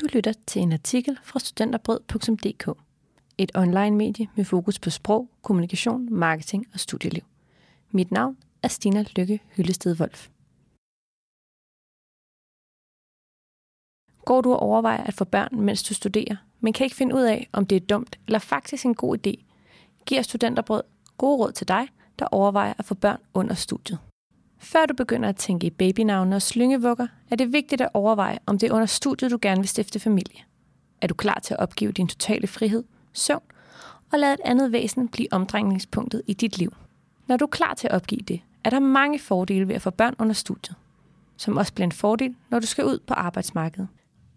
Du lytter til en artikel fra studenterbrød.dk. Et online medie med fokus på sprog, kommunikation, marketing og studieliv. Mit navn er Stina Lykke Hyllested Wolf. Går du og overvejer at få børn, mens du studerer, men kan ikke finde ud af, om det er dumt eller faktisk en god idé, giver Studenterbrød gode råd til dig, der overvejer at få børn under studiet. Før du begynder at tænke i babynavne og slyngevugger, er det vigtigt at overveje, om det er under studiet, du gerne vil stifte familie. Er du klar til at opgive din totale frihed, søvn, og lade et andet væsen blive omdrejningspunktet i dit liv? Når du er klar til at opgive det, er der mange fordele ved at få børn under studiet, som også bliver en fordel, når du skal ud på arbejdsmarkedet.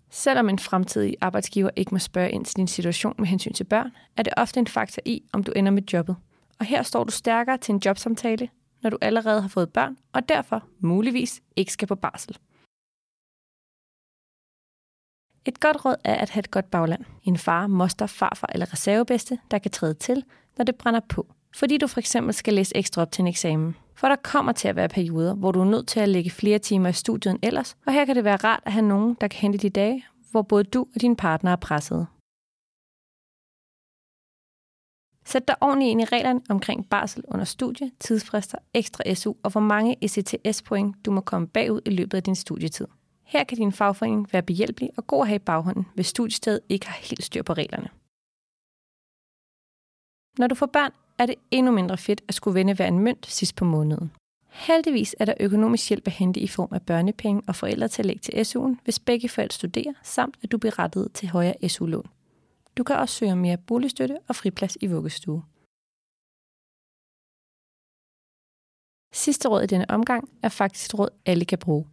Selvom en fremtidig arbejdsgiver ikke må spørge ind til din situation med hensyn til børn, er det ofte en faktor i, om du ender med jobbet. Og her står du stærkere til en jobsamtale, når du allerede har fået børn, og derfor muligvis ikke skal på barsel. Et godt råd er at have et godt bagland. En far, moster, farfar eller reservebedste, der kan træde til, når det brænder på. Fordi du for eksempel skal læse ekstra op til en eksamen. For der kommer til at være perioder, hvor du er nødt til at lægge flere timer i studiet end ellers, og her kan det være rart at have nogen, der kan hente de dage, hvor både du og din partner er presset. Sæt dig ordentligt ind i reglerne omkring barsel under studie, tidsfrister, ekstra SU og hvor mange ECTS-point du må komme bagud i løbet af din studietid. Her kan din fagforening være behjælpelig og god at have i baghånden, hvis studiestedet ikke har helt styr på reglerne. Når du får børn, er det endnu mindre fedt at skulle vende hver en mønt sidst på måneden. Heldigvis er der økonomisk hjælp at hente i form af børnepenge og forældretillæg til SU'en, hvis begge forældre studerer, samt at du bliver rettet til højere SU-lån. Du kan også søge om mere boligstøtte og friplads i vuggestue. Sidste råd i denne omgang er faktisk et råd, alle kan bruge.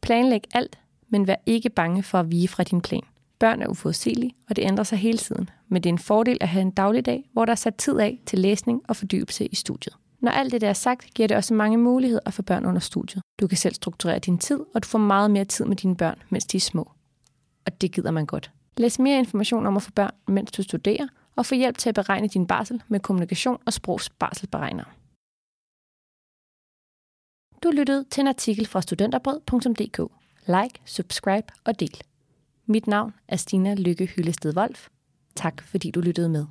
Planlæg alt, men vær ikke bange for at vige fra din plan. Børn er uforudsigelige, og det ændrer sig hele tiden, men det er en fordel at have en dagligdag, hvor der er sat tid af til læsning og fordybelse i studiet. Når alt det der er sagt, giver det også mange muligheder for børn under studiet. Du kan selv strukturere din tid, og du får meget mere tid med dine børn, mens de er små. Og det gider man godt. Læs mere information om at få børn, mens du studerer, og få hjælp til at beregne din barsel med kommunikation og sprogsbarselsberegner. Du lyttede til en artikel fra studenterbrød.dk. Like, subscribe og del. Mit navn er Stina Lykke Hyllested Wolf. Tak fordi du lyttede med.